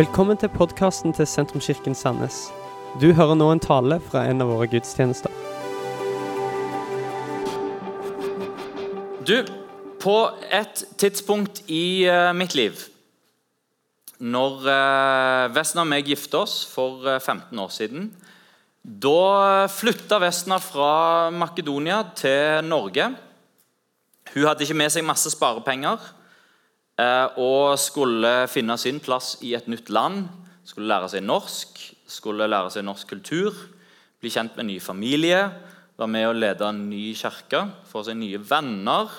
Velkommen til podkasten til Sentrumskirken Sandnes. Du hører nå en tale fra en av våre gudstjenester. Du, på et tidspunkt i uh, mitt liv Når uh, Vesna og meg gifta oss for uh, 15 år siden Da flytta Vesna fra Makedonia til Norge. Hun hadde ikke med seg masse sparepenger eh, og skulle finne sin plass i et nytt land. Skulle lære seg norsk, skulle lære seg norsk kultur, bli kjent med en ny familie. Være med å lede en ny kirke, få seg nye venner.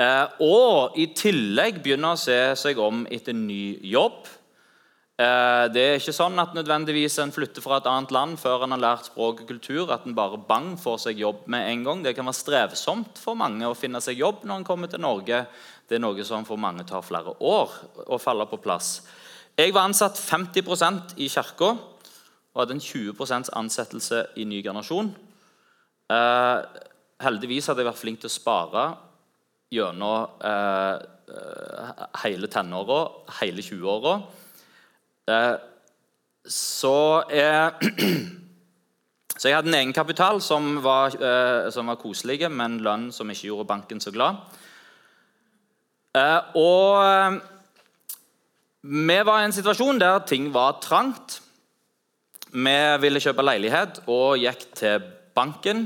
Eh, og i tillegg begynne å se seg om etter ny jobb. Eh, det er ikke sånn at nødvendigvis en flytter fra et annet land før en har lært språk og kultur, at en bare bang får seg jobb med en gang. Det kan være strevsomt for mange å finne seg jobb når en kommer til Norge. Det er noe som for mange tar flere år å falle på plass. Jeg var ansatt 50% i kirka og hadde en 20% ansettelse i ny generasjon. Eh, heldigvis hadde jeg vært flink til å spare gjennom eh, hele tenåra, hele 20-åra. Eh, så, så jeg hadde en egenkapital som var, eh, som var koselig, men lønn som ikke gjorde banken så glad. Eh, og vi var i en situasjon der ting var trangt. Vi ville kjøpe leilighet og gikk til banken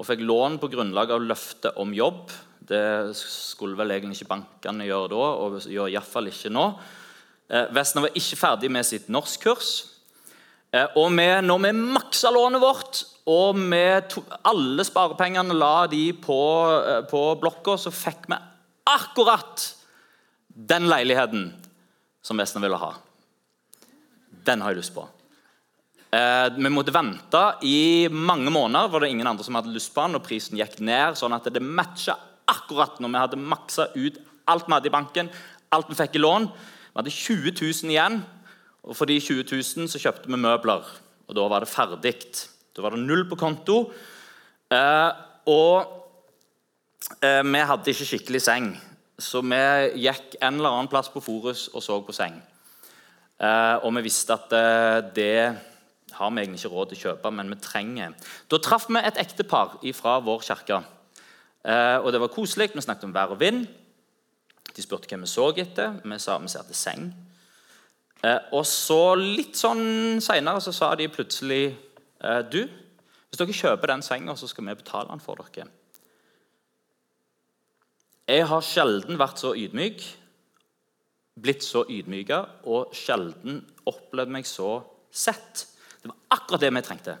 og fikk lån på grunnlag av løfte om jobb. Det skulle vel egentlig ikke bankene gjøre da, og gjør iallfall ikke nå. Eh, var ikke ferdig med sitt norskkurs. Eh, og vi, når vi maksa lånet vårt, og alle sparepengene la de på, eh, på blokka, så fikk vi akkurat den leiligheten som Vesna ville ha. Den har jeg lyst på. Eh, vi måtte vente i mange måneder, var det ingen andre som hadde lyst på den, og prisen gikk ned, sånn at det matcha akkurat når vi hadde maksa ut alt vi hadde i banken, alt vi fikk i lån. Vi hadde 20 000 igjen, og for de 20 000 så kjøpte vi møbler. Og da var det ferdig. Da var det null på konto. Eh, og eh, vi hadde ikke skikkelig seng, så vi gikk en eller annen plass på Forus og så på seng. Eh, og vi visste at eh, det har vi egentlig ikke råd til å kjøpe, men vi trenger. Da traff vi et ektepar fra vår kirke. Og det var koselig. Vi snakket om vær og vind. De spurte hva vi så etter. Vi sa vi ser til seng. Og så litt sånn seinere så sa de plutselig Du, hvis dere kjøper den senga, så skal vi betale den for dere. Jeg har sjelden vært så ydmyk, blitt så ydmyka og sjelden opplevd meg så sett. Det var akkurat det vi trengte.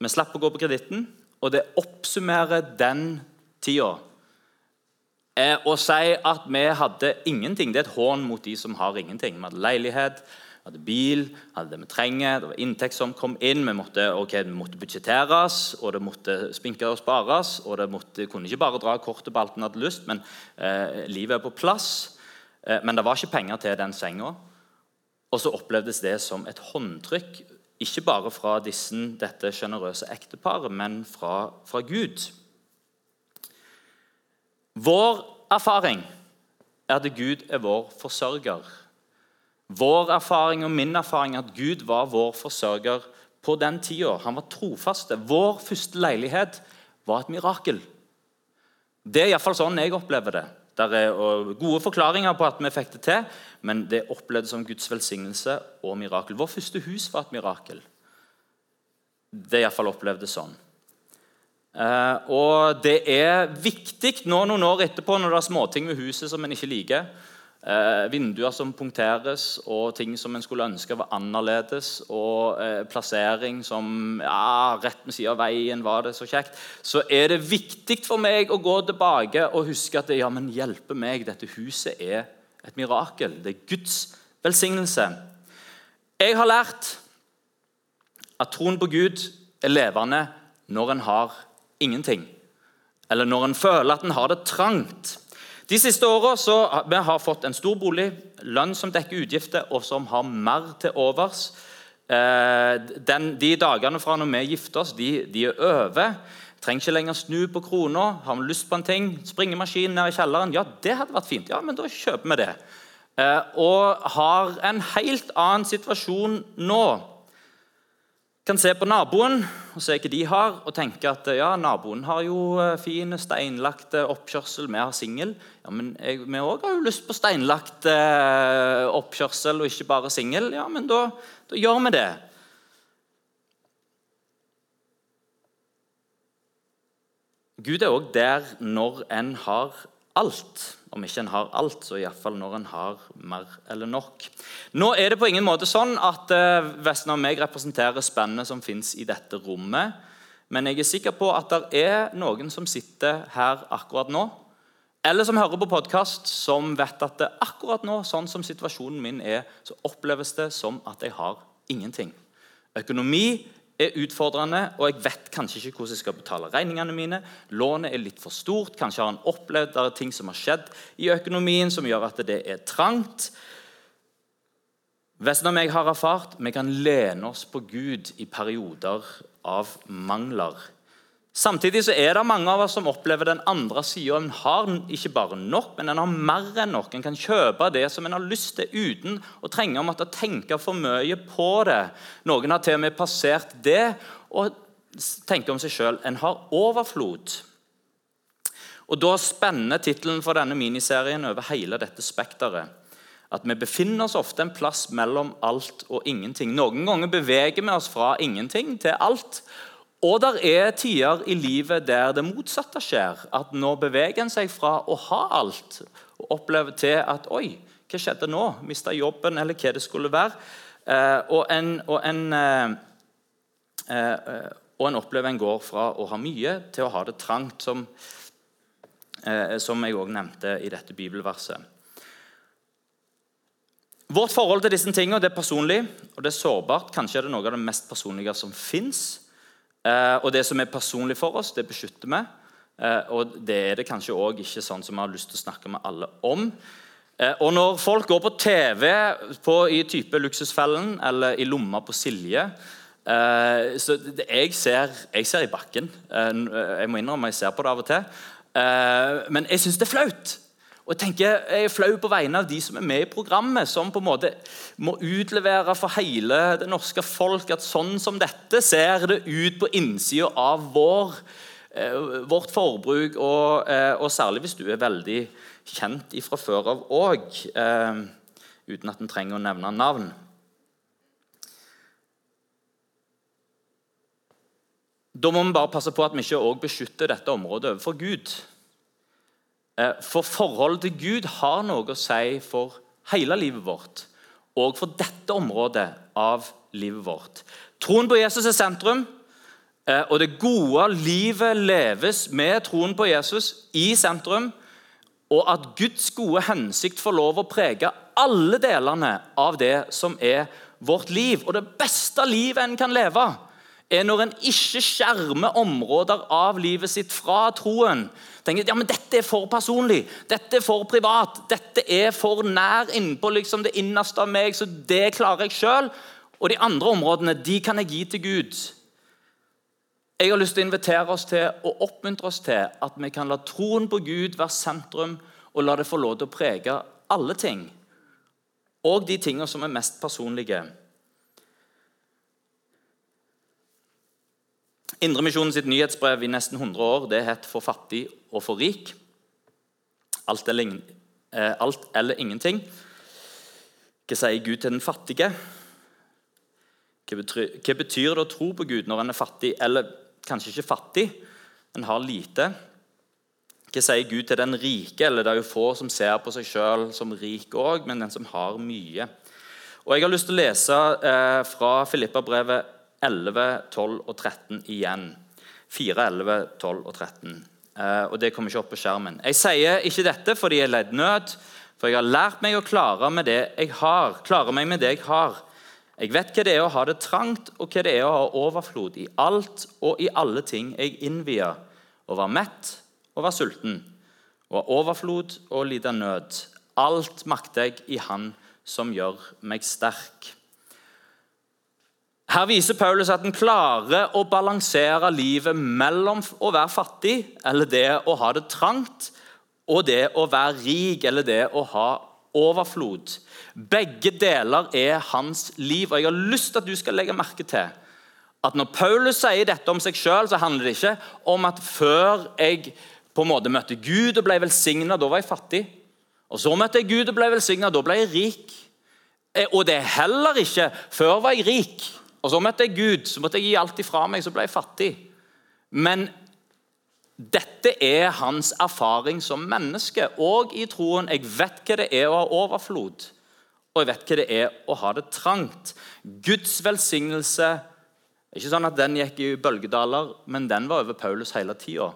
Vi slapp å gå på kreditten, og det oppsummerer den tida. Eh, å si at vi hadde ingenting, det er et hån mot de som har ingenting. Vi hadde leilighet, hadde bil, hadde det vi trenger, det var inntekt som kom inn. Vi måtte, okay, måtte budsjetteres, og det måtte spinkes og spares. og det måtte, kunne ikke bare dra kortet på alt en hadde lyst, men eh, livet er på plass. Eh, men det var ikke penger til den senga. Og så opplevdes det som et håndtrykk, ikke bare fra disse, dette sjenerøse ekteparet, men fra, fra Gud. Vår erfaring er at Gud er vår forsørger. Vår erfaring og min erfaring er at Gud var vår forsørger på den tida. Han var trofaste. Vår første leilighet var et mirakel. Det er iallfall sånn jeg opplever det. Det er gode forklaringer på at vi fikk det til, men det opplevdes som Guds velsignelse og mirakel. Vår første hus var et mirakel. Det er iallfall opplevd sånn. Uh, og det er viktig nå noen år etterpå, når det er småting med huset som en ikke liker, uh, vinduer som punkteres, og ting som en skulle ønske var annerledes, og eh, plassering som ja, rett ved siden av veien var det så kjekt, så er det viktig for meg å gå tilbake og huske at det, ja, men hjelpe meg, dette huset er et mirakel. Det er Guds velsignelse. Jeg har lært at troen på Gud er levende når en har ingenting. Eller når en føler at en har det trangt. De siste åra har vi fått en stor bolig, lønn som dekker utgifter, og som har mer til overs. Eh, den, de dagene fra når vi gifter oss, de, de er over. Trenger ikke lenger snu på krona. Har vi lyst på en ting, springemaskin ned i kjelleren, ja, det hadde vært fint. Ja, men da kjøper vi det. eh, og har en helt annen situasjon nå. Kan se på naboen og se hva de har, og tenke at ja, naboen har jo eh, fin steinlagt oppkjørsel, vi har singel. Ja, men jeg, vi òg har jo lyst på steinlagt eh, oppkjørsel og ikke bare singel. Ja, men da, da gjør vi det. Gud er òg der når en har alt. Om ikke en har alt, så iallfall når en har mer eller nok. Nå er det på ingen måte sånn at Vesten Vestland og meg representerer spennet som fins i dette rommet. Men jeg er sikker på at det er noen som sitter her akkurat nå, eller som hører på podkast, som vet at det akkurat nå, sånn som situasjonen min er, så oppleves det som at jeg har ingenting. Økonomi er utfordrende, og jeg vet kanskje ikke hvordan jeg skal betale regningene mine. Lånet er litt for stort. Kanskje har han opplevd det er ting som har skjedd i økonomien som gjør at det er trangt. Vesten og meg har erfart vi kan lene oss på Gud i perioder av mangler. Samtidig så er det mange av oss som opplever den andre sida. En har ikke bare nok, men en har mer enn nok. En kan kjøpe det som en har lyst til, uten å trenge å måtte tenke for mye på det. Noen har til og med passert det og tenker om seg sjøl en har overflod. Og Da spenner tittelen for denne miniserien over hele dette spekteret. At vi befinner oss ofte en plass mellom alt og ingenting. Noen ganger beveger vi oss fra ingenting til alt. Og der er tider i livet der det motsatte skjer. At nå beveger en seg fra å ha alt og opplever til at Oi, hva skjedde nå? Mista jobben, eller hva det skulle være. Eh, og, en, og, en, eh, eh, og en opplever en går fra å ha mye til å ha det trangt, som, eh, som jeg òg nevnte i dette bibelverset. Vårt forhold til disse tingene det er personlig og det er sårbart. Kanskje er det noe av det mest personlige som fins. Eh, og det som er personlig for oss, det beskytter vi. Eh, og det er det kanskje også ikke sånn som vi har lyst til å snakke med alle om. Eh, og når folk går på TV på, i type Luksusfellen eller i lomma på Silje så jeg ser, jeg ser, i bakken. Jeg må innrømme jeg ser på det av og til. Men jeg syns det er flaut. Og Jeg tenker, jeg er flau på vegne av de som er med i programmet, som på en måte må utlevere for hele det norske folk at sånn som dette ser det ut på innsida av vår, eh, vårt forbruk, og, eh, og, særlig hvis du er veldig kjent ifra før av òg, eh, uten at en trenger å nevne navn. Da må vi bare passe på at vi ikke også beskytter dette området overfor Gud. Eh, for forholdet til Gud har noe å si for hele livet vårt. Og for dette området av livet vårt. Troen på Jesus er sentrum. Eh, og det gode livet leves med troen på Jesus i sentrum. Og at Guds gode hensikt får lov å prege alle delene av det som er vårt liv. Og det beste livet en kan leve, er når en ikke skjermer områder av livet sitt fra troen. Tenker ja, men dette er for personlig, dette er for privat, dette er for nær innpå liksom det innerste av meg, så det klarer jeg sjøl. Og de andre områdene de kan jeg gi til Gud. Jeg har lyst til å invitere oss til og oppmuntre oss til at vi kan la troen på Gud være sentrum, og la det få lov til å prege alle ting. Og de tingene som er mest personlige. Indremisjonen sitt nyhetsbrev i nesten 100 år det het 'For fattig og for rik'. Alt eller, eh, alt eller ingenting. Hva sier Gud til den fattige? Hva betyr, hva betyr, det å tro på Gud når en er fattig, eller kanskje ikke fattig, en har lite? Hva sier Gud til den rike? Eller det er jo få som ser på seg sjøl som rik òg, men den som har mye. Og Jeg har lyst til å lese eh, fra Filippa-brevet 11, 12 og 13 igjen. 4, 11, 12 og 13. Eh, og Det kommer ikke opp på skjermen. Jeg sier ikke dette fordi jeg ledd nød, for jeg har lært meg å klare, med det jeg har, klare meg med det jeg har. Jeg vet hva det er å ha det trangt, og hva det er å ha overflod i alt og i alle ting jeg innvier. Å være mett og være sulten. Å ha overflod og lide nød. Alt makter jeg i Han som gjør meg sterk. Her viser Paulus at han klarer å balansere livet mellom å være fattig, eller det å ha det trangt, og det å være rik, eller det å ha overflod. Begge deler er hans liv. Og Jeg har lyst til at du skal legge merke til at når Paulus sier dette om seg sjøl, så handler det ikke om at før jeg på en måte møtte Gud og ble velsigna, da var jeg fattig. Og så møtte jeg Gud og ble velsigna, da ble jeg rik. Eh, og det er heller ikke før var jeg rik, og så møtte jeg Gud, så måtte jeg gi alt ifra meg, så ble jeg fattig. Men dette er hans erfaring som menneske og i troen. Jeg vet hva det er å ha overflod, og jeg vet hva det er å ha det trangt. Guds velsignelse ikke sånn at den gikk i bølgedaler, men den var over Paulus hele tida.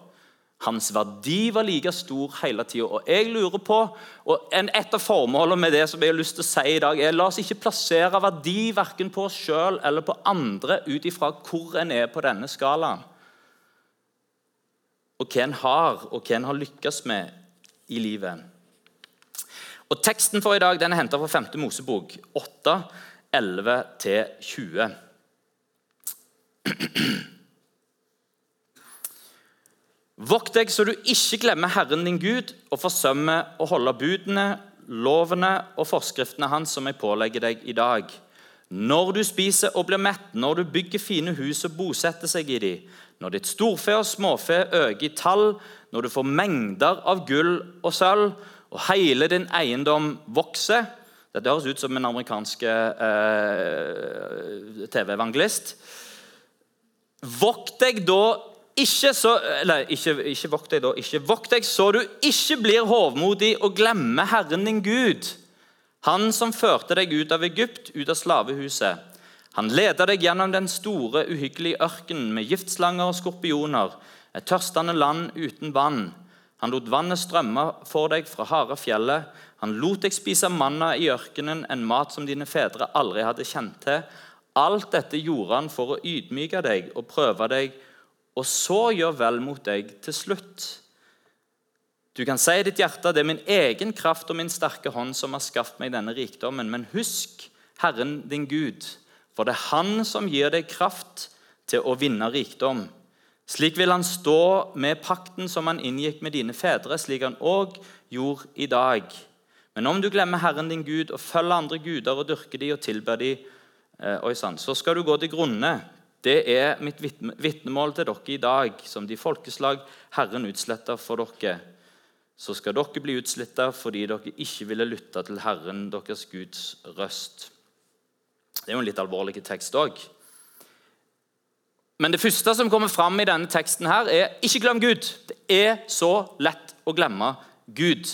Hans verdi var like stor hele tida. Og jeg lurer på, og Et av formålene med det som jeg har lyst til å si i dag, er la oss ikke plassere verdi verken på oss sjøl eller på andre ut ifra hvor en er på denne skalaen. Og hva en har, og hva en har lykkes med i livet. Og Teksten for i dag den er henta fra 5. Mosebok 8, 11-20. Vokt deg så du ikke glemmer Herren din Gud og forsømmer å holde budene, lovene og forskriftene hans som jeg pålegger deg i dag. Når du spiser og blir mett, når du bygger fine hus og bosetter seg i de, når ditt storfe og småfe øker i tall, når du får mengder av gull og sølv, og hele din eiendom vokser Dette høres ut som en amerikansk eh, TV-evangelist. Vokt deg da ikke så Eller ikke, ikke vokt deg da, ikke vokt deg så du ikke blir hovmodig og glemmer Herren din Gud, Han som førte deg ut av Egypt, ut av slavehuset. Han leda deg gjennom den store, uhyggelige ørkenen med giftslanger og skorpioner, et tørstende land uten vann. Han lot vannet strømme for deg fra harde fjellet. Han lot deg spise manna i ørkenen, en mat som dine fedre aldri hadde kjent til. Alt dette gjorde han for å ydmyke deg og prøve deg, og så gjør vel mot deg til slutt. Du kan si i ditt hjerte det er min egen kraft og min sterke hånd som har skaffet meg denne rikdommen, men husk Herren din Gud, for det er Han som gir deg kraft til å vinne rikdom. Slik vil han stå med pakten som han inngikk med dine fedre, slik han òg gjorde i dag. Men om du glemmer Herren din Gud og følger andre guder og dyrker de og tilber de, Eh, så skal du gå til grunne. Det er mitt vitnemål til dere i dag, som de folkeslag Herren utsletter for dere. Så skal dere bli utsletta fordi dere ikke ville lytte til Herren, deres Guds røst. Det er jo en litt alvorlig tekst òg. Men det første som kommer fram i denne teksten, her er ikke glem Gud. Det er så lett å glemme Gud.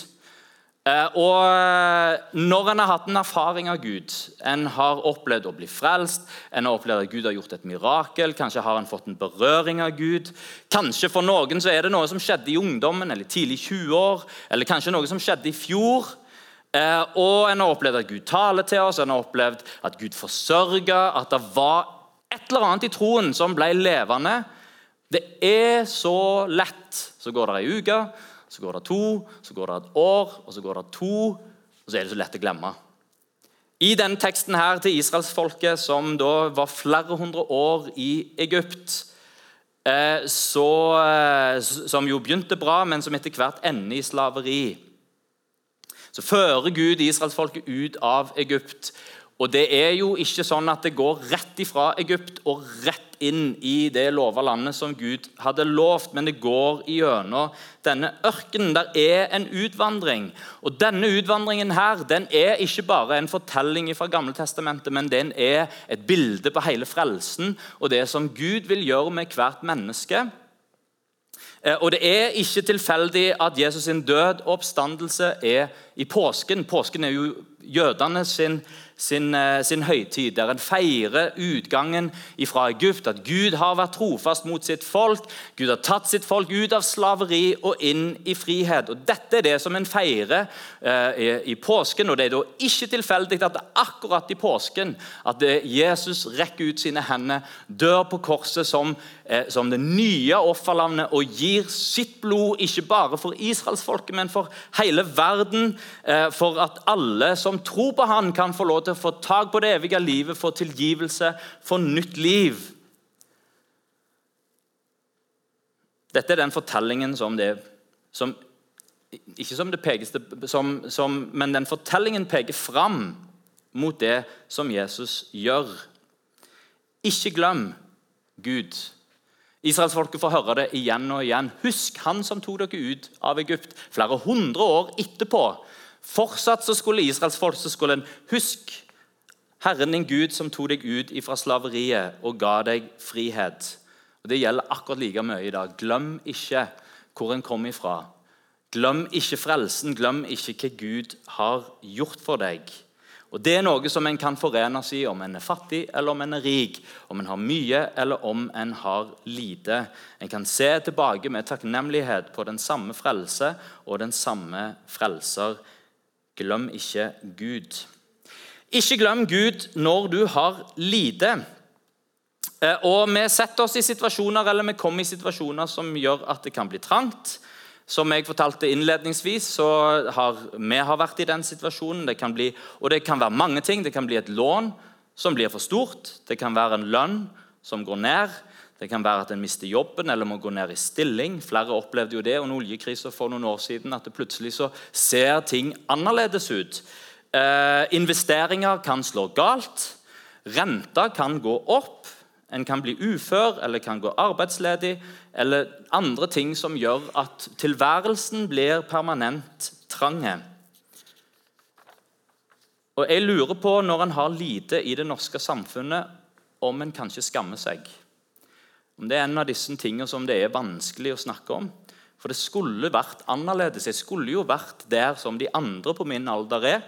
Eh, og Når en har hatt en erfaring av Gud, en har opplevd å bli frelst, en har opplevd at Gud har gjort et mirakel, kanskje har en fått en berøring av Gud Kanskje for noen så er det noe som skjedde i ungdommen eller tidlig 20 år, eller kanskje noe som skjedde i fjor. Eh, og en har opplevd at Gud taler til oss, en har opplevd at Gud forsørger, at det var et eller annet i troen som ble levende. Det er så lett. Så går det ei uke, så går det to, så går det et år, og så går det to, og så er det så lett å glemme. I denne teksten her til israelsfolket, som da var flere hundre år i Egypt, eh, så, eh, som jo begynte bra, men som etter hvert ender i slaveri, så fører Gud israelsfolket ut av Egypt. Og det er jo ikke sånn at det går rett ifra Egypt og rett inn i det lova landet som Gud hadde lovt, men det går gjennom denne ørkenen. Der er en utvandring. Og denne utvandringen her, den er ikke bare en fortelling fra Gammeltestamentet, men den er et bilde på hele frelsen og det som Gud vil gjøre med hvert menneske. Eh, og Det er ikke tilfeldig at Jesus' sin død og oppstandelse er i påsken. Påsken er jo jødene sin sin, eh, sin høytid, der en feirer utgangen fra Egypt. At Gud har vært trofast mot sitt folk. Gud har tatt sitt folk ut av slaveri og inn i frihet. Og Dette er det som en feirer eh, i, påsken. og Det er da ikke tilfeldig at det er akkurat i påsken at Jesus rekker ut sine hender, dør på korset som, eh, som det nye offerlavnet og gir sitt blod ikke bare for israelsfolket, men for hele verden. Eh, for at alle som tror på han kan få lov til å få tak på det evige livet, få tilgivelse, få nytt liv. Dette er den fortellingen som, det, som ikke som det pekes som, som, men den fortellingen peker fram mot det som Jesus gjør. Ikke glem Gud. Israelsfolket får høre det igjen og igjen. Husk han som tok dere ut av Egypt. Flere hundre år etterpå. Fortsatt så skulle israelsfolk så skulle en husk Herren din Gud som tok deg ut fra slaveriet og ga deg frihet. Og Det gjelder akkurat like mye i dag. Glem ikke hvor en kom ifra. Glem ikke frelsen, glem ikke hva Gud har gjort for deg. Og Det er noe som en kan forenes i om en er fattig eller om en er rik, om en har mye eller om en har lite. En kan se tilbake med takknemlighet på den samme frelse og den samme frelser. Glem ikke Gud. Ikke glem Gud når du har lite. Eh, og Vi setter oss i situasjoner eller vi kommer i situasjoner som gjør at det kan bli trangt. Som jeg fortalte innledningsvis, så har vi har vært i den situasjonen. Det kan bli, og det kan være mange ting. Det kan bli et lån som blir for stort. Det kan være en lønn som går ned. Det kan være at en mister jobben eller må gå ned i stilling. Flere opplevde jo det under oljekrisa for noen år siden. At det plutselig så ser ting annerledes ut. Eh, investeringer kan slå galt. Renta kan gå opp. En kan bli ufør eller kan gå arbeidsledig eller andre ting som gjør at tilværelsen blir permanent trange. Og Jeg lurer på, når en har lite i det norske samfunnet, om en kanskje skammer seg. Om det er en av disse tingene som det er vanskelig å snakke om. For det skulle vært annerledes. Jeg skulle jo vært der som de andre på min alder er.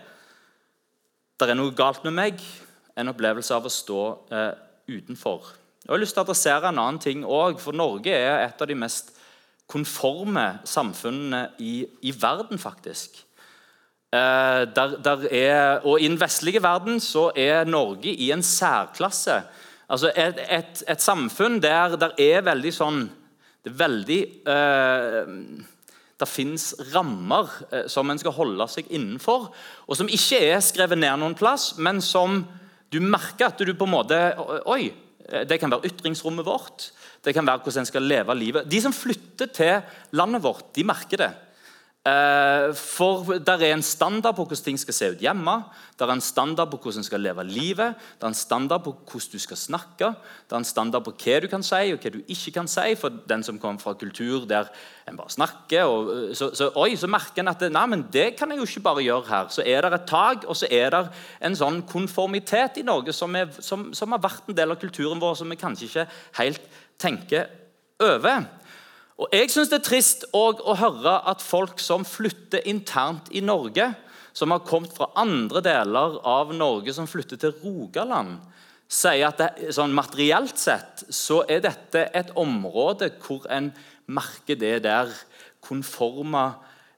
Det er noe galt med meg. En opplevelse av å stå eh, utenfor. Jeg har lyst til å adressere en annen ting òg, for Norge er et av de mest konforme samfunnene i, i verden, faktisk. Eh, der, der er, og I den vestlige verden så er Norge i en særklasse. Altså et, et, et samfunn der det er veldig sånn Det er veldig eh, Det fins rammer eh, som en skal holde seg innenfor, og som ikke er skrevet ned noen plass, men som du merker at du på en måte Oi, det kan være ytringsrommet vårt. Det kan være hvordan en skal leve livet. De som flytter til landet vårt, de merker det. Eh, for der er en standard på hvordan ting skal se ut hjemme. Der er en standard på hvordan en skal leve livet. Det er en standard på hvordan du skal snakke. Det er en standard på hva du kan si og hva du ikke kan si. For den som kommer fra kultur der en bare snakker, og, eh, så, så, oi, så merker en at nei, men det kan jeg jo ikke bare gjøre her. Så er det et tak, og så er det en sånn konformitet i Norge som, er, som, som har vært en del av kulturen vår, som vi kanskje ikke helt tenker over. Og Jeg syns det er trist å høre at folk som flytter internt i Norge, som har kommet fra andre deler av Norge, som flytter til Rogaland, sier at det, sånn materielt sett så er dette et område hvor en merker det der konforma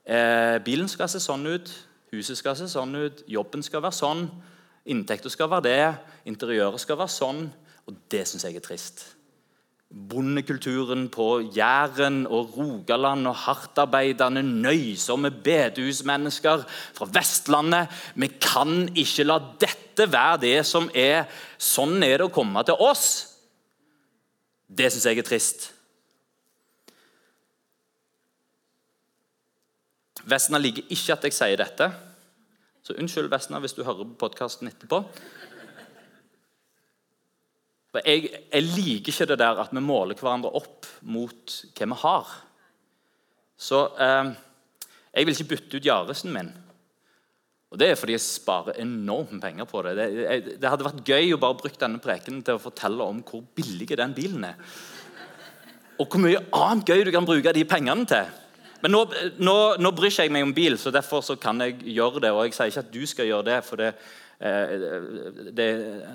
eh, Bilen skal se sånn ut, huset skal se sånn ut, jobben skal være sånn, inntekter skal være det, interiøret skal være sånn. Og det syns jeg er trist bondekulturen på Jæren og Rogaland og hardtarbeidende, nøysomme bedehusmennesker fra Vestlandet. Vi kan ikke la dette være det som er Sånn er det å komme til oss. Det syns jeg er trist. Vestna liker ikke at jeg sier dette. Så unnskyld, Vestna, hvis du hører på podkasten etterpå. For jeg, jeg, liker ikke det der at vi måler hverandre opp mot hva vi har. Så eh, jeg vil ikke bytte ut Jaresen min. Og Det er fordi jeg sparer enormt penger på det. Det, jeg, det hadde vært gøy å bare bruke denne prekenen til å fortelle om hvor billig den bilen er. Og hvor mye annet gøy du kan bruke de pengene til. Men nå, nå, nå bryr ikke jeg meg om bil, så derfor så kan jeg gjøre det. Og jeg sier ikke at du skal gjøre det, for det, det, det,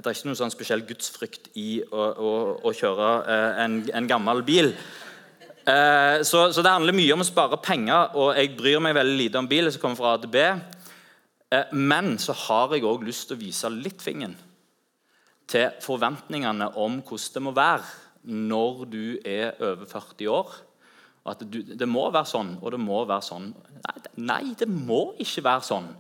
er ikke noen sånn spesiell gudsfrykt i å, å, å kjøre eh, en, en, gammel bil. Eh, så, så, det handler mye om å spare penger, og jeg bryr meg veldig lite om bil. som kommer fra A til B. Men så har jeg òg lyst til å vise litt fingeren til forventningene om hvordan det må være når du er over 40 år. At du, det må være sånn, og det må være sånn. Nei, det må ikke være sånn.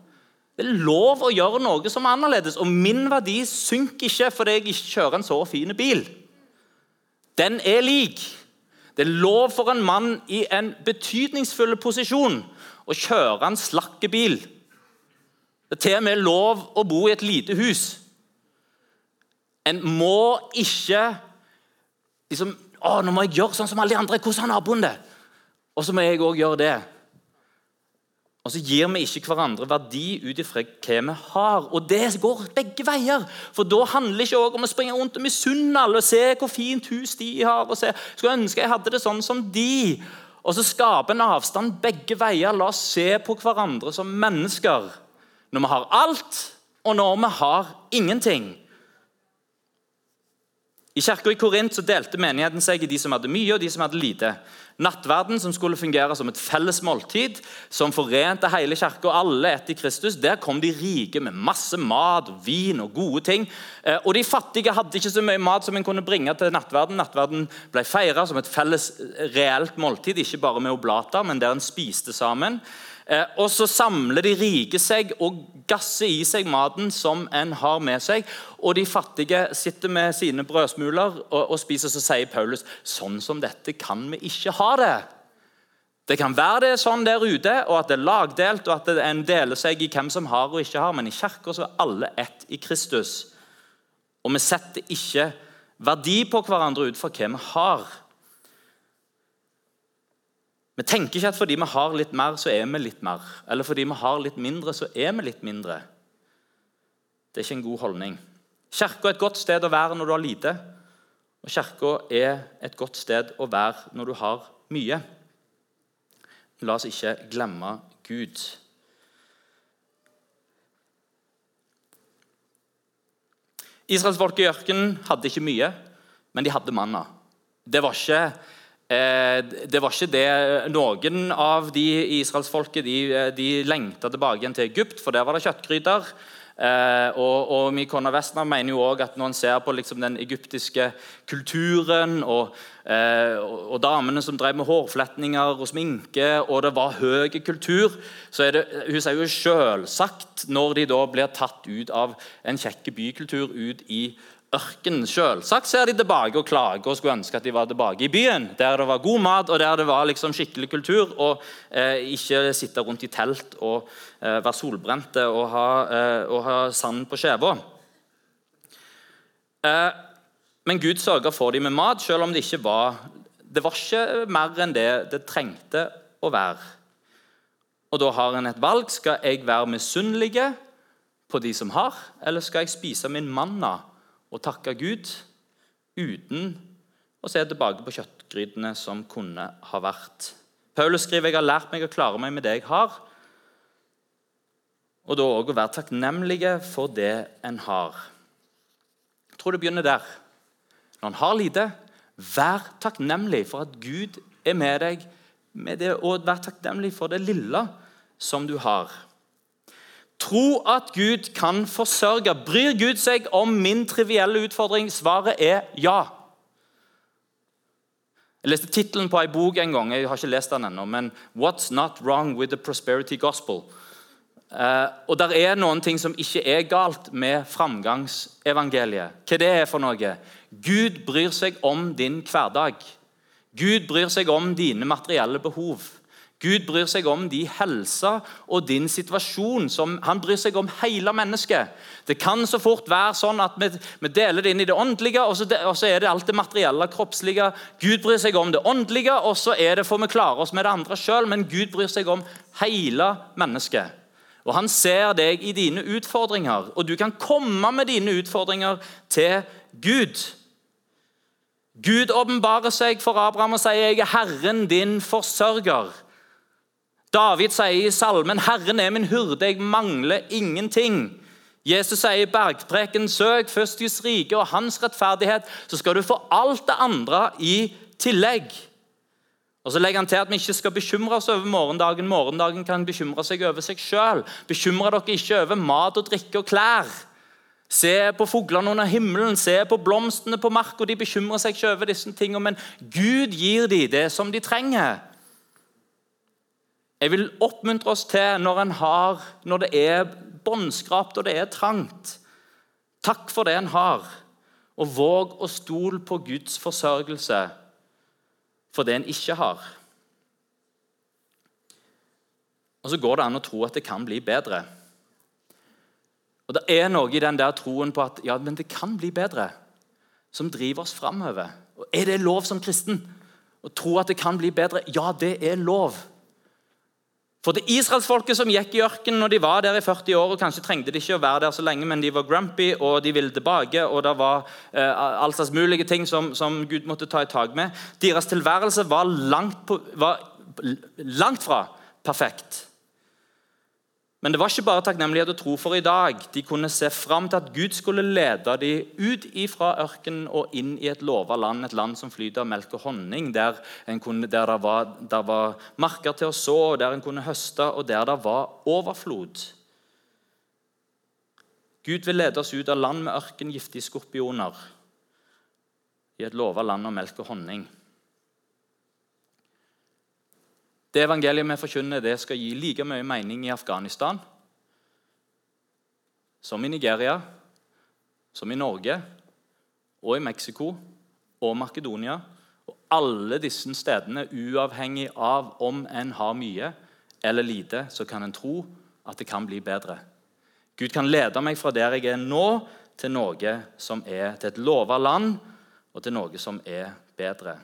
Det er lov å gjøre noe som er annerledes. Og min verdi synker ikke fordi jeg ikke kjører en så fin bil. Den er lik. Det er lov for en mann i en betydningsfull posisjon å kjøre en slakkebil. Det er til og med lov å bo i et lite hus. En må ikke liksom, å, 'Nå må jeg gjøre sånn som alle de andre. Hvordan har naboen det?' Og så må jeg òg gjøre det. Og så gir vi ikke hverandre verdi ut ifra hva vi har. Og det går begge veier. For da handler det ikke om å springe rundt og misunne alle og se hvor fint hus de har. og se, Skulle ønske jeg hadde det sånn som de. Og så skape en avstand begge veier. La oss se på hverandre som mennesker. Når vi har alt, og når vi har ingenting. I kirka i Korint så delte menigheten seg i de som hadde mye, og de som hadde lite. Nattverden, som skulle fungere som et felles måltid, som forente hele kirka og alle etter Kristus, der kom de rike med masse mat, vin og gode ting. Eh, og de fattige hadde ikke så mye mat som en kunne bringe til nattverden. Nattverden ble feira som et felles reelt måltid, ikke bare med oblater, men der en spiste sammen. Eh, og så samler de rike seg og gasser i seg maten som en har med seg. Og de fattige sitter med sine brødsmuler og, og spiser. Så sier Paulus sånn som dette kan vi ikke ha det. Det kan være det er sånn der ute, og at det er lagdelt, og at en deler seg i hvem som har og ikke har, men i kirka er alle ett i Kristus. Og vi setter ikke verdi på hverandre ut fra hva vi har. Vi tenker ikke at fordi vi har litt mer, så er vi litt mer. Eller fordi vi har litt mindre, så er vi litt mindre. Det er ikke en god holdning. Kirka er et godt sted å være når du har lite. Og kirka er et godt sted å være når du har mye. La oss ikke glemme Gud. Israelsfolket i ørkenen hadde ikke mye, men de hadde manna. Det var ikke det var ikke det Noen av de israelsfolket de, de lengta tilbake igjen til Egypt, for der var det kjøttgryter. Eh, og, og Mikona Westner mener jo også at når en ser på liksom den egyptiske kulturen og, eh, og, damene som drev med hårfletninger og sminke, og det var høy kultur, så er det hun sier jo selvsagt når de da blir tatt ut av en kjekk bykultur ut i ørkenen. Selvsagt ser de tilbake og klager og skulle ønske at de var tilbake i byen, der det var god mat og der det var liksom skikkelig kultur, og eh, ikke sitte rundt i telt og eh, være solbrente og ha, eh, og ha sand på skjeva. Eh, men Gud sørga for dem med mat, selv om det ikke var det var ikke mer enn det det trengte å være. Og Da har en et valg. Skal jeg være misunnelig på de som har, eller skal jeg spise min manna og takke Gud uten å se tilbake på kjøttgrytene som kunne ha vært. Paulus skriver jeg har lært meg å klare meg med det jeg har, og da òg å være takknemlige for det en har. Jeg tror det begynner der. Når en har lite, vær takknemlig for at Gud er med deg med det, og vær takknemlig for det lille som du har. Tro at Gud kan forsørge. Bryr Gud seg om min trivielle utfordring? Svaret er ja. Jeg leste tittelen på ei bok en gang. jeg har ikke lest den enda, men 'What's Not Wrong with the Prosperity Gospel'. Uh, og Der er noen ting som ikke er galt med framgangsevangeliet. Hva det er for noe? Gud bryr seg om din hverdag. Gud bryr seg om dine materielle behov. Gud bryr seg om de helsa og din situasjon. Som, han bryr seg om hele mennesket. Det kan så fort være sånn at vi, vi deler det inn i det åndelige, og så, de, og så, er det alt det materielle, kroppslige. Gud bryr seg om det åndelige, og så er det for vi klarer oss med det andre sjøl. Men Gud bryr seg om hele mennesket. Og Han ser deg i dine utfordringer, og du kan komme med dine utfordringer til Gud. Gud åpenbarer seg for Abraham og sier 'Jeg er Herren din forsørger'. David sier i salmen 'Herren er min hurde, jeg mangler ingenting'. Jesus sier i bergpreken 'Søk først Guds rike og hans rettferdighet', så skal du få alt det andre i tillegg. Og Så legger han til at vi ikke skal bekymre oss over morgendagen. Morgendagen kan bekymre seg over seg sjøl. Bekymre dere ikke over mat og drikke og klær. Se på fuglene under himmelen, se på blomstene på marka. De bekymrer seg ikke over disse tingene, men Gud gir dem det som de trenger. Jeg vil oppmuntre oss til når, har, når det er båndskrapt og det er trangt. Takk for det en har, og våg å stole på Guds forsørgelse for det en ikke har. Og så går det an å tro at det kan bli bedre. Og Det er noe i den der troen på at ja, men det kan bli bedre, som driver oss framover. Er det lov som kristen å tro at det kan bli bedre? Ja, det er lov. For det israelsfolket som gikk i ørkenen når de var der i 40 år, og kanskje trengte de ikke å være der så lenge, men de var grumpy og de ville tilbake, og det var eh, all slags mulige ting som, som, Gud måtte ta i tak med Deres tilværelse var langt, på, var langt fra perfekt. Men det var ikke bare takknemlighet og tro for i dag. De kunne se fram til at Gud skulle lede dem ut fra ørkenen og inn i et lova land, et land som flyter av melk og honning, der, kunne, der det var, der var marker til å så, der en kunne høste, og der det var overflod. Gud vil lede oss ut av land med ørken, giftige skorpioner, i et lova land av melk og honning. Det evangeliet vi forkynner, det skal gi like mye mening i Afghanistan som i Nigeria, som i Norge og i Mexico og Makedonia. Og alle disse stedene, uavhengig av om en har mye eller lite, så kan en tro at det kan bli bedre. Gud kan lede meg fra der jeg er nå, til noe som er til et lova land, og til noe som er bedre.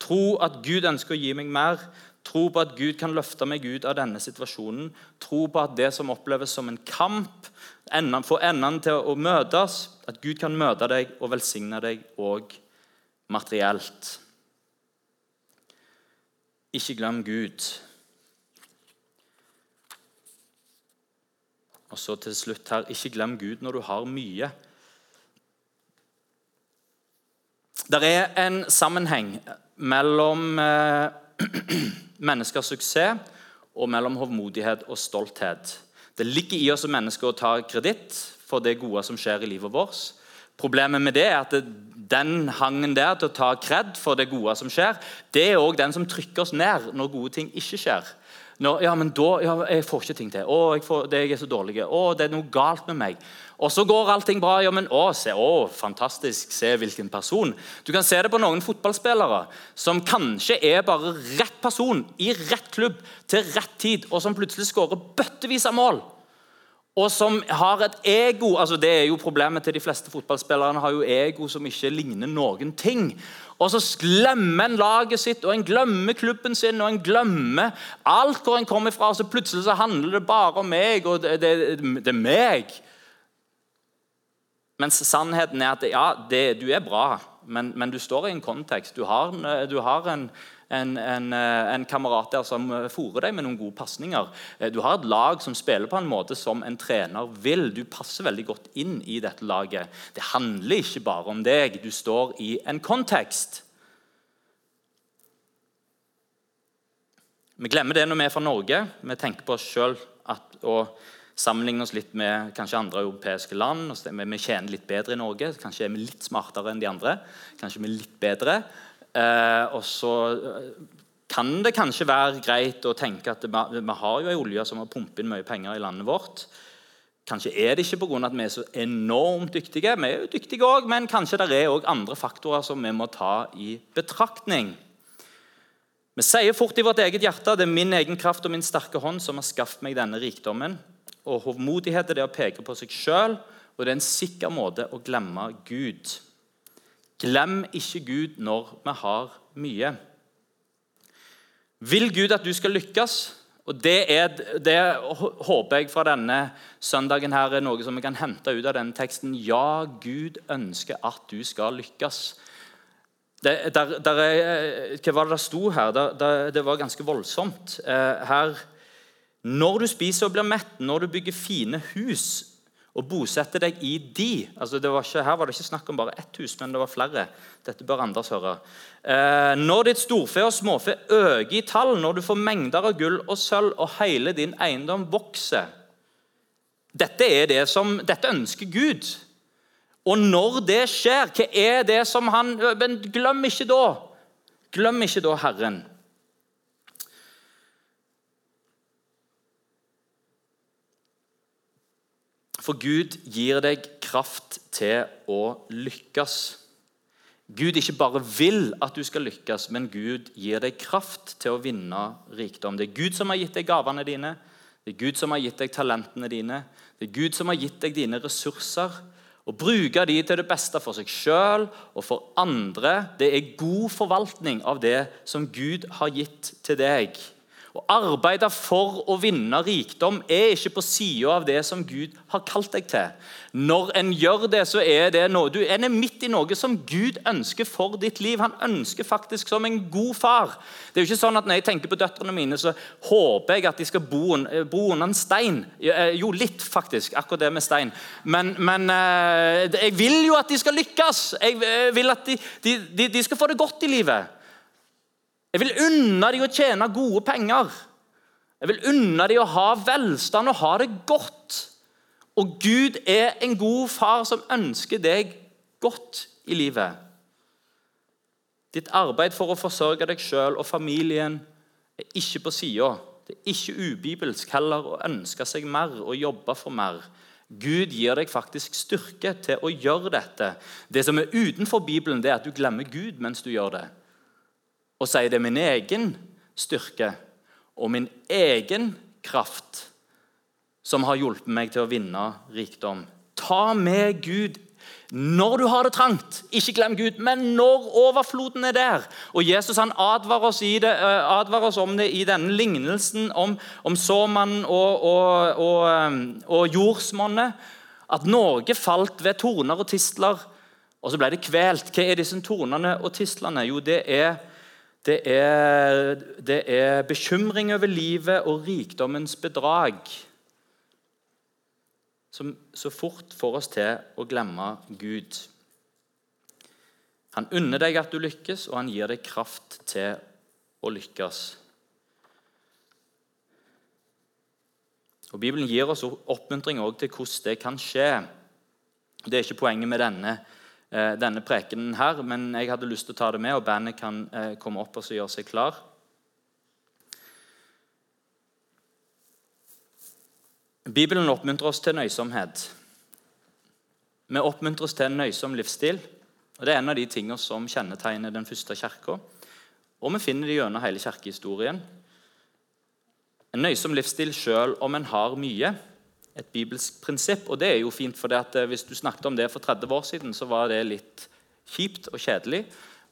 Tro at Gud ønsker å gi meg mer, Tro på at Gud kan løfte meg ut av denne situasjonen. Tro på at det som oppleves som en kamp, får endene til å møtes. At Gud kan møte deg og velsigne deg òg materielt. Ikke glem Gud. Og så til slutt her ikke glem Gud når du har mye. Det er en sammenheng mellom eh, menneskers suksess og mellom hovmodighet og stolthet. Det ligger i oss som mennesker å ta kreditt for det gode som skjer i livet vårt. Problemet med det er at den hangen der til å ta kred for det gode som skjer, det er òg den som trykker oss ned når gode ting ikke skjer. Når, ja, men da, ja, Jeg får ikke ting til. Å, jeg, får, det, jeg er så dårlig. Å, det er noe galt med meg. Og så går allting bra. ja, men å, se, å, fantastisk, se hvilken person. Du kan se det på noen fotballspillere som kanskje er bare rett person i rett klubb til rett tid, og som plutselig skårer bøttevis av mål og som har et ego altså Det er jo problemet til de fleste fotballspillerne. har jo ego som ikke ligner noen ting. Og så glemmer en laget sitt, og en glemmer klubben sin, og en glemmer alt hvor en kommer fra. Og så plutselig så handler det bare om meg, og det, det, det er meg. Mens sannheten er at ja, det, du er bra, men, men, du står i en kontekst. Du har, du har en, en, en, eh, en, kamerat der som eh, fòrer deg med noen gode pasninger. Eh, du har et lag som spiller på en måte som en trener vil. Du passer veldig godt inn i dette laget. Det handler ikke bare om deg. Du står i en kontekst. Vi glemmer det når vi er fra Norge. Vi tenker på oss sjøl og sammenligner oss litt med kanskje andre europeiske land. Vi tjener litt bedre i Norge. Kanskje er vi litt smartere enn de andre. Kanskje vi er litt bedre. Eh, og så eh, kan det kanskje være greit å tenke at vi, vi har jo ei olje som har pumpet inn mye penger i landet vårt. Kanskje er det ikke pga. at vi er så enormt dyktige. Vi er jo dyktige også, men kanskje det er også andre faktorer som vi må ta i betraktning. Vi sier fort i vårt eget hjerte det er min egen kraft og min sterke hånd som har skaffet meg denne rikdommen. Og Hovmodighet er det å peke på seg sjøl, og det er en sikker måte å glemme Gud. Glem ikke Gud når vi har mye. Vil Gud at du skal lykkes? Og det, er, det håper jeg fra denne søndagen her er noe som vi kan hente ut av denne teksten. Ja, Gud ønsker at du skal lykkes. Det, der, der er, hva var det det sto her? Der, det var ganske voldsomt. Eh, her, Når du spiser og blir mett, når du bygger fine hus og bosette deg i de. Altså var ikke, her var det ikke snakk om bare ett hus, men det var flere. Dette bør Anders høre. Eh, når ditt storfe og småfe øker i tall, når du får mengder av gull og sølv, og hele din eiendom vokser Dette, er det som, dette ønsker Gud. Og når det skjer, hva er det som han Men glem ikke da. Glem ikke da Herren. For Gud gir deg kraft til å lykkes. Gud ikke bare vil at du skal lykkes, men Gud gir deg kraft til å vinne rikdom. Det er Gud som har gitt deg gavene dine, det er Gud som har gitt deg talentene dine, det er Gud som har gitt deg dine ressurser. Å bruke de til det beste for seg sjøl og for andre, det er god forvaltning av det som Gud har gitt til deg. Å arbeide for å vinne rikdom er ikke på sida av det som Gud har kalt deg til. Når en gjør det, så er det noe, du en er midt i noe som Gud ønsker for ditt liv. Han ønsker faktisk som en god far. Det er jo ikke sånn at Når jeg tenker på døtrene mine, så håper jeg at de skal bo, bo under en stein. Eh, jo, litt, faktisk. Akkurat det med stein. Men, men eh, jeg vil jo at de skal lykkes. Jeg eh, vil at de, de, de skal få det godt i livet. Jeg vil unne dem å tjene gode penger. Jeg vil unne dem å ha velstand og ha det godt. Og Gud er en god far som ønsker deg godt i livet. Ditt arbeid for å forsørge deg sjøl og familien er ikke på sida. Det er ikke ubibelsk heller å ønske seg mer og jobbe for mer. Gud gir deg faktisk styrke til å gjøre dette. Det som er utenfor Bibelen, det er at du glemmer Gud mens du gjør det og sier det er min egen styrke og min egen kraft som har hjulpet meg til å vinne rikdom. Ta med Gud når du har det trangt. Ikke glem Gud, men når overfloden er der. Og Jesus han advarer oss, det, eh, advarer oss om det i denne lignelsen om, om såmannen og, og, og, eh, og jordsmonnet. At Norge falt ved torner og tistler, og så ble det kvelt. Hva er disse tornene og tistlene? Jo, det er det er, det er bekymring over livet og rikdommens bedrag som så fort får oss til å glemme Gud. Han unner deg at du lykkes, og han gir deg kraft til å lykkes. Og Bibelen gir oss oppmuntring til hvordan det kan skje. Det er ikke poenget med denne denne prekenen her, men jeg hadde lyst til å ta det med, og bandet kan eh, komme opp og gjøre seg klar. Bibelen oppmuntrer oss til nøysomhet. Vi oppmuntres til en nøysom livsstil. og Det er en av de tingene som kjennetegner den første kirka. Og vi finner det gjennom hele kirkehistorien. En nøysom livsstil selv om en har mye et bibelsk prinsipp. Og det er jo fint, for eh, hvis du snakket om det for 30 år siden, så var det litt kjipt og kjedelig.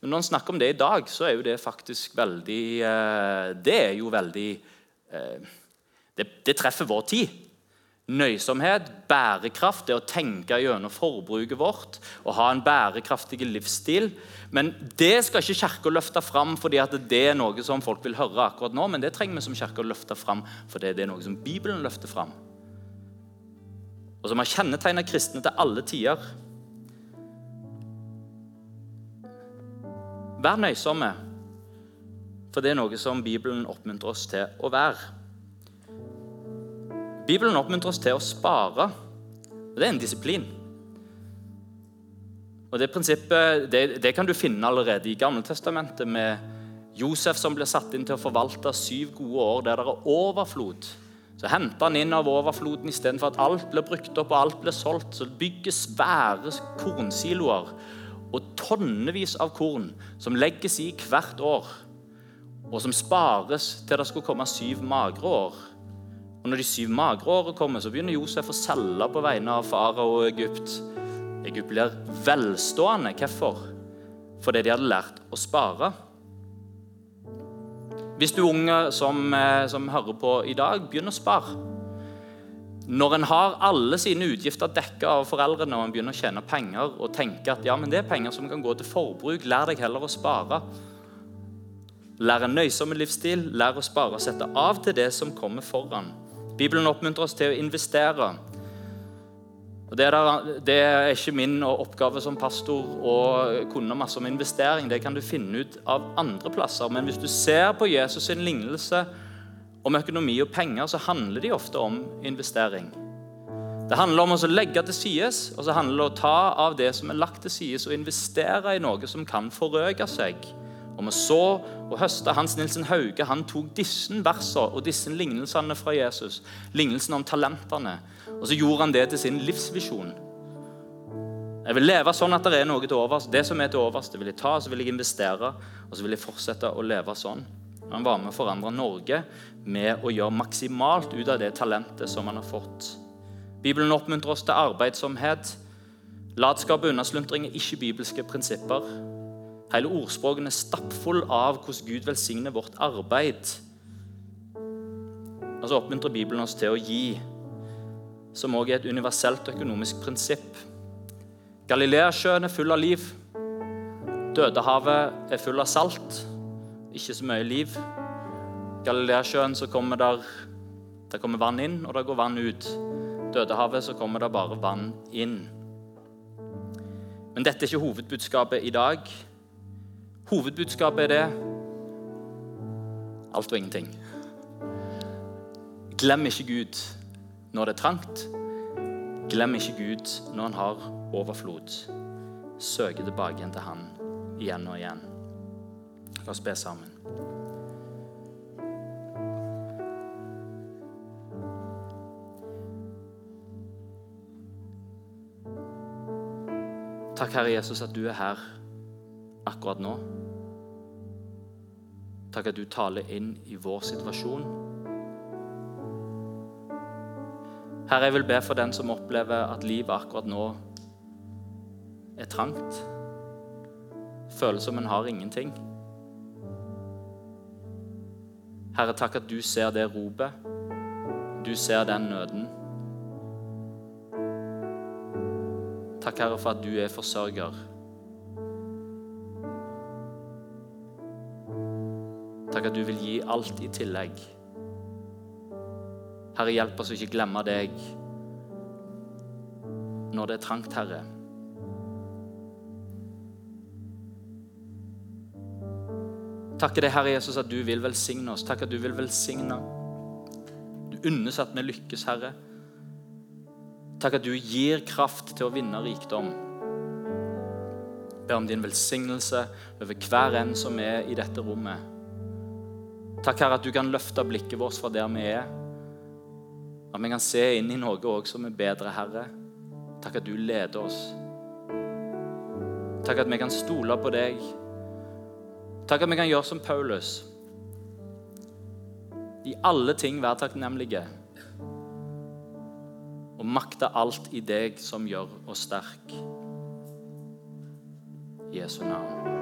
Men når en snakker om det i dag, så er jo det faktisk veldig eh, Det er jo veldig eh, det, det treffer vår tid. Nøysomhet, bærekraft, det å tenke gjennom forbruket vårt og ha en bærekraftig livsstil. Men Det skal ikke Kirka løfte fram fordi det er noe som folk vil høre akkurat nå, men det trenger vi som kirke å løfte fram fordi det er noe som Bibelen løfter fram og som har kjennetegnet kristne til alle tider. Vær nøysomme, for det er noe som Bibelen oppmuntrer oss til å være. Bibelen oppmuntrer oss til å spare, og det er en disiplin. Og Det prinsippet det, det kan du finne allerede i Gammeltestamentet, med Josef som ble satt inn til å forvalte syv gode år der det er overflod så henter han inn av overfloden istedenfor at alt blir brukt opp og alt blir solgt. Så bygges svære kornsiloer og tonnevis av korn som legges i hvert år, og som spares til det skulle komme syv magre år. Og Når de syv magre årene kommer, så begynner Josef å selge på vegne av farao og Egypt. Egypt blir velstående. Hvorfor? Fordi de hadde lært å spare. Hvis du unge som, eh, som hører på i dag, begynn å spare. Når en har alle sine utgifter dekket av foreldrene og en begynner å tjene penger og tenker at ja, men det er penger som kan gå til forbruk, lær deg heller å spare. Lær en nøysom livsstil, lær å spare og sette av til det som kommer foran. Bibelen oppmuntrer oss til å investere. Og det, der, det, er ikke min oppgave som pastor å kunne masse om investering. Det kan du finne ut av andre plasser. Men hvis du ser på Jesus' sin lignelse om økonomi og penger, så handler de ofte om investering. Det handler om å legge til side, og så handler det om å ta av det som er lagt til side, og investere i noe som kan forøke seg. Og vi så og høsta Hans Nilsen Hauge han tok disse versene og disse lignelsene fra Jesus, lignelsen om talentene, og så gjorde han det til sin livsvisjon. Jeg vil leve sånn at det er noe til overs. Det som er til overs, det vil jeg ta, så vil jeg investere, og så vil jeg fortsette å leve sånn. Han var med å forandre Norge med å gjøre maksimalt ut av det talentet som han har fått. Bibelen oppmuntrer oss til arbeidsomhet. Latskap og unnasluntring er ikke bibelske prinsipper. Hele ordspråken er stappfull av hvordan Gud velsigner vårt arbeid. Og så oppmuntrer Bibelen oss til å gi, som også er et universelt økonomisk prinsipp. Galileasjøen er full av liv. Dødehavet er full av salt. Ikke så mye liv. Galileasjøen så kommer der, der kommer vann inn, og der går vann ut. Dødehavet så kommer det bare vann inn. Men dette er ikke hovedbudskapet i dag. Hovedbudskapet er det alt og ingenting. Glem ikke Gud når det er trangt. Glem ikke Gud når han har overflod. Søke tilbake igjen til Han igjen og igjen. La oss be sammen. Takk, Herre Jesus, at du er her akkurat nå. Takk at du taler inn i vår situasjon. Herre, jeg vil be for den som opplever at livet akkurat nå er trangt. Føles som en har ingenting. Herre, takk at du ser det ropet. Du ser den nøden. Takk, Herre, for at du er forsørger. Takk at du vil gi alt i tillegg. Herre, hjelp oss å ikke glemme deg når det er trangt, Herre. Takker deg, Herre Jesus, at du vil velsigne oss. Takk at du vil velsigne. Du unnes at vi lykkes, Herre. Takk at du gir kraft til å vinne rikdom. Ber om din velsignelse over hver en som er i dette rommet. Takk, Herre, at du kan løfte blikket vårt fra der vi er. At vi kan se inn i noe også som er bedre, Herre. Takk at du leder oss. Takk at vi kan stole på deg. Takk at vi kan gjøre som Paulus. I alle ting være takknemlige. Og makte alt i deg som gjør oss sterk. Jesu navn.